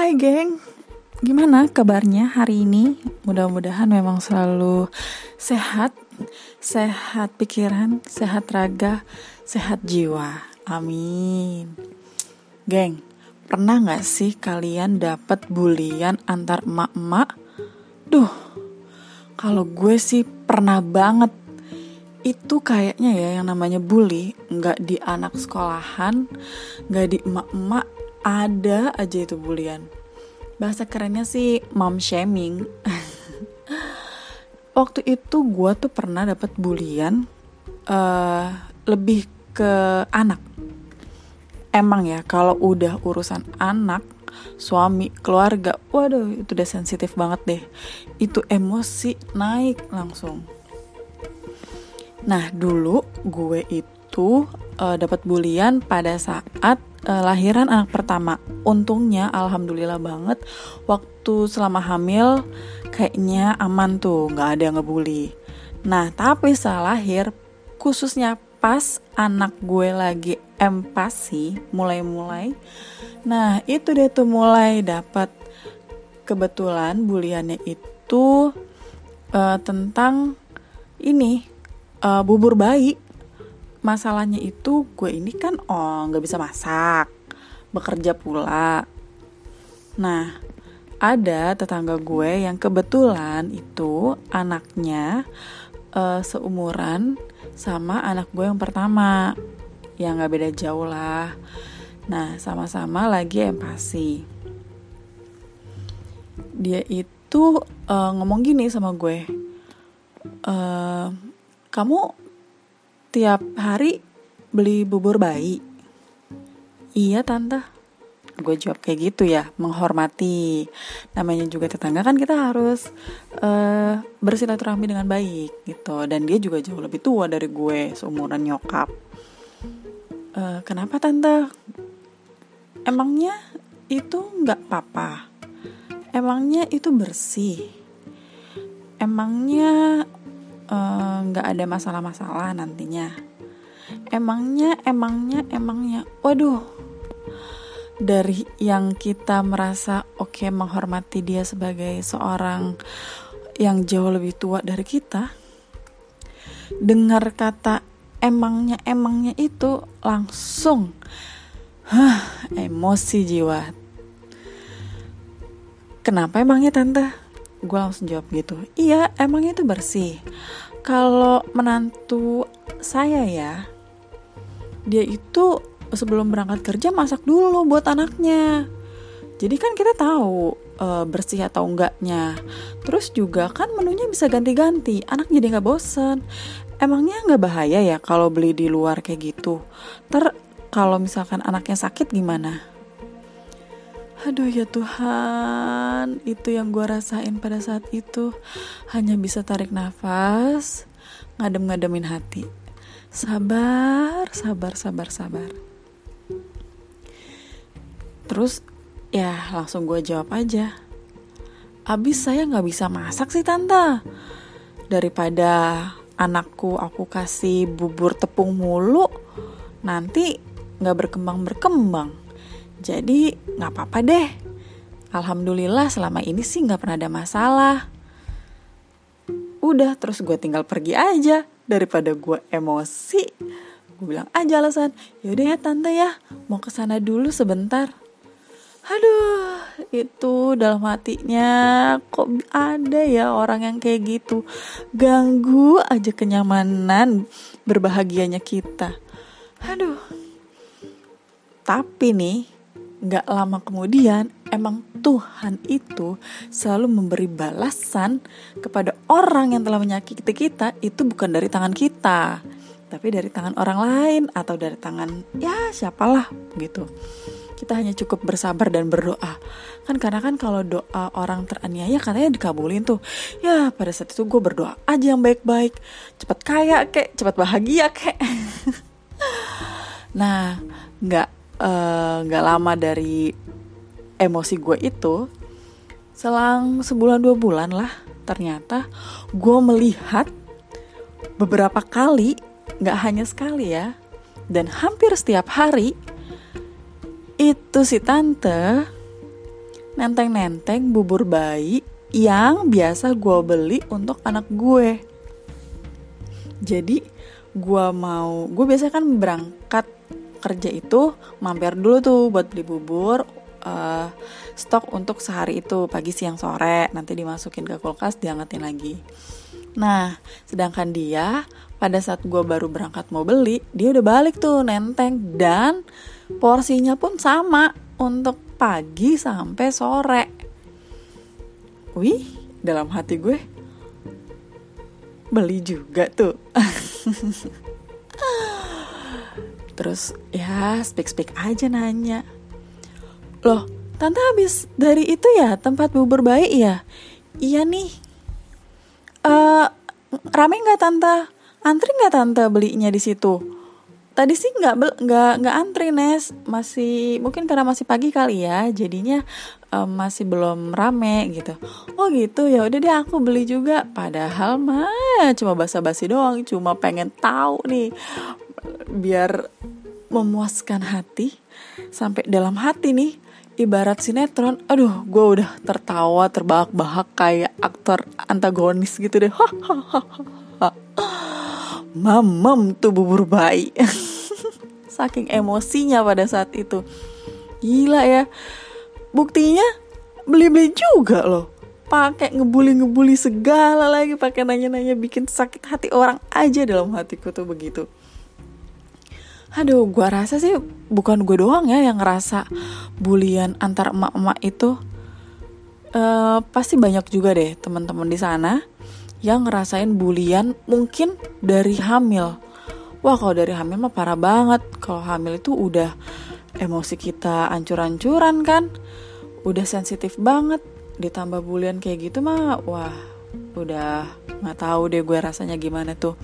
Hai geng, gimana kabarnya hari ini? Mudah-mudahan memang selalu sehat, sehat pikiran, sehat raga, sehat jiwa. Amin. Geng, pernah gak sih kalian dapat bulian antar emak-emak? Duh, kalau gue sih pernah banget. Itu kayaknya ya yang namanya bully, nggak di anak sekolahan, nggak di emak-emak, ada aja itu bulian. Bahasa kerennya sih mom shaming. Waktu itu gue tuh pernah dapat bulian uh, lebih ke anak. Emang ya kalau udah urusan anak, suami, keluarga, waduh itu udah sensitif banget deh. Itu emosi naik langsung. Nah dulu gue itu uh, dapat bulian pada saat uh, lahiran anak pertama. Untungnya alhamdulillah banget waktu selama hamil kayaknya aman tuh, nggak ada yang ngebully. Nah, tapi setelah lahir khususnya pas anak gue lagi empasi mulai-mulai. Nah, itu dia tuh mulai dapat kebetulan buliannya itu uh, tentang ini uh, bubur bayi masalahnya itu gue ini kan oh nggak bisa masak bekerja pula. Nah ada tetangga gue yang kebetulan itu anaknya uh, seumuran sama anak gue yang pertama yang nggak beda jauh lah. Nah sama-sama lagi empasi dia itu uh, ngomong gini sama gue uh, kamu tiap hari beli bubur bayi? Iya tante. Gue jawab kayak gitu ya, menghormati. Namanya juga tetangga kan kita harus uh, bersilaturahmi dengan baik gitu. Dan dia juga jauh lebih tua dari gue, seumuran nyokap. Uh, kenapa tante? Emangnya itu nggak apa-apa? Emangnya itu bersih? Emangnya nggak uh, ada masalah-masalah nantinya. Emangnya emangnya emangnya. Waduh. Dari yang kita merasa oke okay, menghormati dia sebagai seorang yang jauh lebih tua dari kita dengar kata emangnya emangnya itu langsung huh, emosi jiwa. Kenapa emangnya tante gue langsung jawab gitu. Iya emangnya itu bersih. Kalau menantu saya ya dia itu sebelum berangkat kerja masak dulu buat anaknya. Jadi kan kita tahu e, bersih atau enggaknya. Terus juga kan menunya bisa ganti-ganti anak jadi nggak bosen. Emangnya nggak bahaya ya kalau beli di luar kayak gitu? Ter kalau misalkan anaknya sakit gimana Aduh ya Tuhan, itu yang gue rasain pada saat itu hanya bisa tarik nafas, ngadem-ngademin hati. Sabar, sabar, sabar, sabar. Terus ya langsung gue jawab aja. Abis saya nggak bisa masak sih tante. Daripada anakku aku kasih bubur tepung mulu, nanti nggak berkembang berkembang jadi nggak apa-apa deh. Alhamdulillah selama ini sih nggak pernah ada masalah. Udah terus gue tinggal pergi aja daripada gue emosi. Gue bilang aja alasan, yaudah ya tante ya, mau ke sana dulu sebentar. Aduh, itu dalam hatinya kok ada ya orang yang kayak gitu. Ganggu aja kenyamanan berbahagianya kita. Aduh. Tapi nih, Gak lama kemudian emang Tuhan itu selalu memberi balasan kepada orang yang telah menyakiti kita itu bukan dari tangan kita tapi dari tangan orang lain atau dari tangan ya siapalah gitu. Kita hanya cukup bersabar dan berdoa. Kan karena kan kalau doa orang teraniaya katanya dikabulin tuh. Ya pada saat itu gue berdoa aja yang baik-baik. Cepat kaya kek. Cepat bahagia kek. Nah nggak nggak uh, lama dari emosi gue itu selang sebulan dua bulan lah ternyata gue melihat beberapa kali nggak hanya sekali ya dan hampir setiap hari itu si tante nenteng-nenteng bubur bayi yang biasa gue beli untuk anak gue. Jadi gue mau, gue biasa kan berangkat kerja itu mampir dulu tuh buat beli bubur uh, stok untuk sehari itu pagi siang sore nanti dimasukin ke kulkas diangetin lagi. Nah, sedangkan dia pada saat gue baru berangkat mau beli, dia udah balik tuh nenteng dan porsinya pun sama untuk pagi sampai sore. Wih, dalam hati gue beli juga tuh. Terus ya speak-speak aja nanya. Loh, tante habis dari itu ya tempat bubur bayi ya? Iya nih. Uh, rame nggak tante? Antri nggak tante belinya di situ? Tadi sih nggak nggak nggak antri Nes, masih mungkin karena masih pagi kali ya, jadinya um, masih belum rame gitu. Oh gitu ya udah deh aku beli juga. Padahal mah cuma basa-basi doang, cuma pengen tahu nih biar memuaskan hati. Sampai dalam hati nih ibarat sinetron aduh gue udah tertawa terbahak-bahak kayak aktor antagonis gitu deh. Mamam tuh bubur bayi. Saking emosinya pada saat itu. Gila ya. Buktinya beli-beli juga loh. Pakai ngebully-ngebully segala lagi pakai nanya-nanya bikin sakit hati orang aja dalam hatiku tuh begitu aduh gue rasa sih bukan gue doang ya yang ngerasa bulian antar emak-emak itu. Uh, pasti banyak juga deh teman-teman di sana yang ngerasain bulian mungkin dari hamil. Wah kalau dari hamil mah parah banget. Kalau hamil itu udah emosi kita ancur-ancuran kan? Udah sensitif banget. Ditambah bulian kayak gitu mah wah udah nggak tahu deh gue rasanya gimana tuh.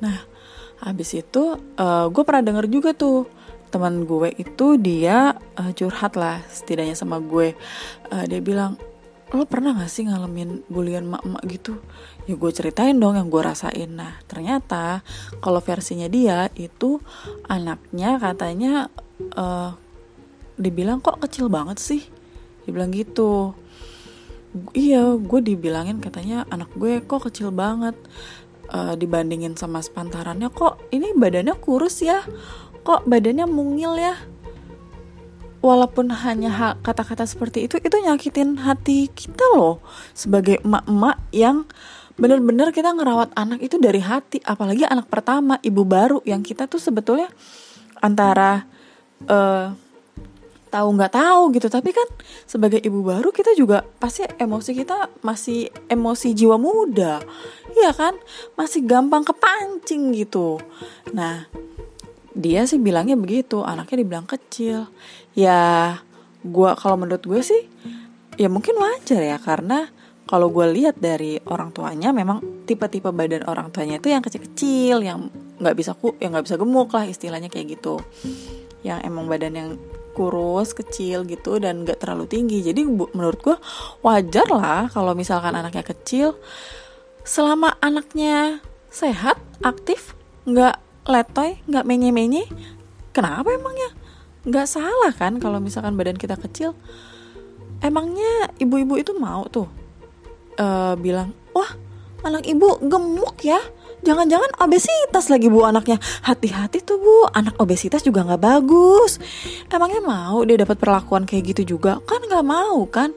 Nah Habis itu uh, gue pernah denger juga tuh teman gue itu dia uh, curhat lah setidaknya sama gue. Uh, dia bilang lo pernah gak sih ngalamin bulian mak-mak gitu? Ya gue ceritain dong yang gue rasain. Nah ternyata kalau versinya dia itu anaknya katanya uh, dibilang kok kecil banget sih. Dibilang gitu. Iya, gue dibilangin katanya anak gue kok kecil banget uh, dibandingin sama sepantarannya kok ini badannya kurus ya? Kok badannya mungil ya? Walaupun hanya kata-kata seperti itu itu nyakitin hati kita loh. Sebagai emak-emak yang bener-bener kita ngerawat anak itu dari hati. Apalagi anak pertama ibu baru yang kita tuh sebetulnya antara uh, tahu nggak tahu gitu. Tapi kan sebagai ibu baru kita juga pasti emosi kita masih emosi jiwa muda. Ya kan? Masih gampang kepancing gitu. Nah dia sih bilangnya begitu. Anaknya dibilang kecil. Ya gue kalau menurut gue sih ya mungkin wajar ya. Karena kalau gue lihat dari orang tuanya memang tipe-tipe badan orang tuanya itu yang kecil-kecil yang nggak bisa ku yang nggak bisa gemuk lah istilahnya kayak gitu. Yang emang badan yang kurus kecil gitu dan gak terlalu tinggi. Jadi menurut gue wajar lah kalau misalkan anaknya kecil selama anaknya sehat aktif nggak letoy nggak menye menye kenapa emangnya? Nggak salah kan kalau misalkan badan kita kecil? Emangnya ibu-ibu itu mau tuh uh, bilang wah anak ibu gemuk ya jangan-jangan obesitas lagi bu anaknya. Hati-hati tuh bu. Anak obesitas juga nggak bagus. Emangnya mau dia dapat perlakuan kayak gitu juga? Kan nggak mau kan?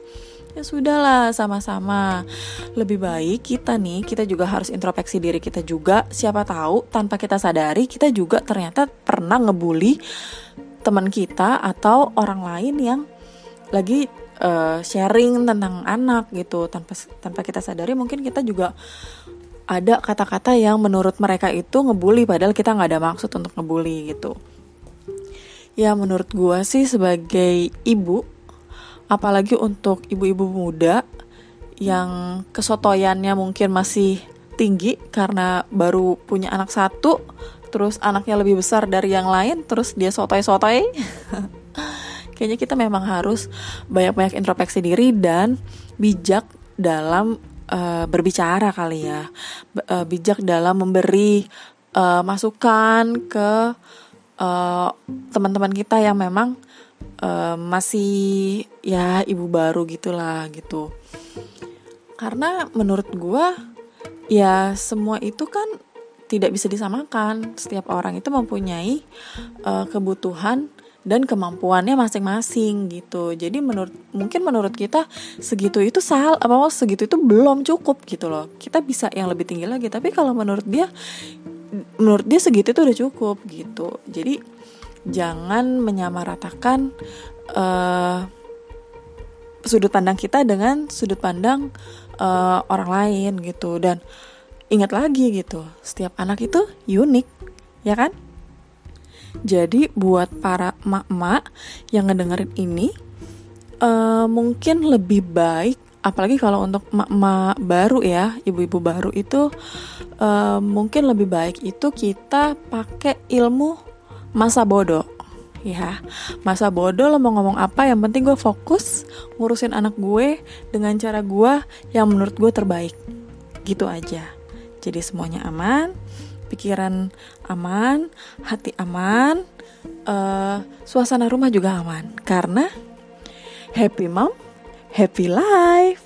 Ya sudahlah sama-sama. Lebih baik kita nih kita juga harus introspeksi diri kita juga. Siapa tahu tanpa kita sadari kita juga ternyata pernah ngebully teman kita atau orang lain yang lagi uh, sharing tentang anak gitu. Tanpa tanpa kita sadari mungkin kita juga ada kata-kata yang menurut mereka itu ngebully padahal kita nggak ada maksud untuk ngebully gitu. Ya menurut gue sih sebagai ibu apalagi untuk ibu-ibu muda yang kesotoyannya mungkin masih tinggi karena baru punya anak satu terus anaknya lebih besar dari yang lain terus dia sotoy-sotoy kayaknya kita memang harus banyak-banyak introspeksi diri dan bijak dalam uh, berbicara kali ya, uh, bijak dalam memberi uh, masukan ke teman-teman uh, kita yang memang uh, masih ya ibu baru gitulah gitu. Karena menurut gue ya semua itu kan tidak bisa disamakan. Setiap orang itu mempunyai uh, kebutuhan dan kemampuannya masing-masing gitu. Jadi menurut mungkin menurut kita segitu itu sal apa segitu itu belum cukup gitu loh. Kita bisa yang lebih tinggi lagi, tapi kalau menurut dia menurut dia segitu itu udah cukup gitu. Jadi jangan menyamaratakan uh, sudut pandang kita dengan sudut pandang uh, orang lain gitu dan ingat lagi gitu, setiap anak itu unik, ya kan? Jadi buat para emak-emak yang ngedengerin ini uh, mungkin lebih baik apalagi kalau untuk emak-emak baru ya, ibu-ibu baru itu uh, mungkin lebih baik itu kita pakai ilmu masa bodoh. Ya masa bodoh lo mau ngomong apa yang penting gue fokus ngurusin anak gue dengan cara gue yang menurut gue terbaik. Gitu aja. Jadi semuanya aman pikiran aman, hati aman, uh, suasana rumah juga aman. Karena happy mom, happy life.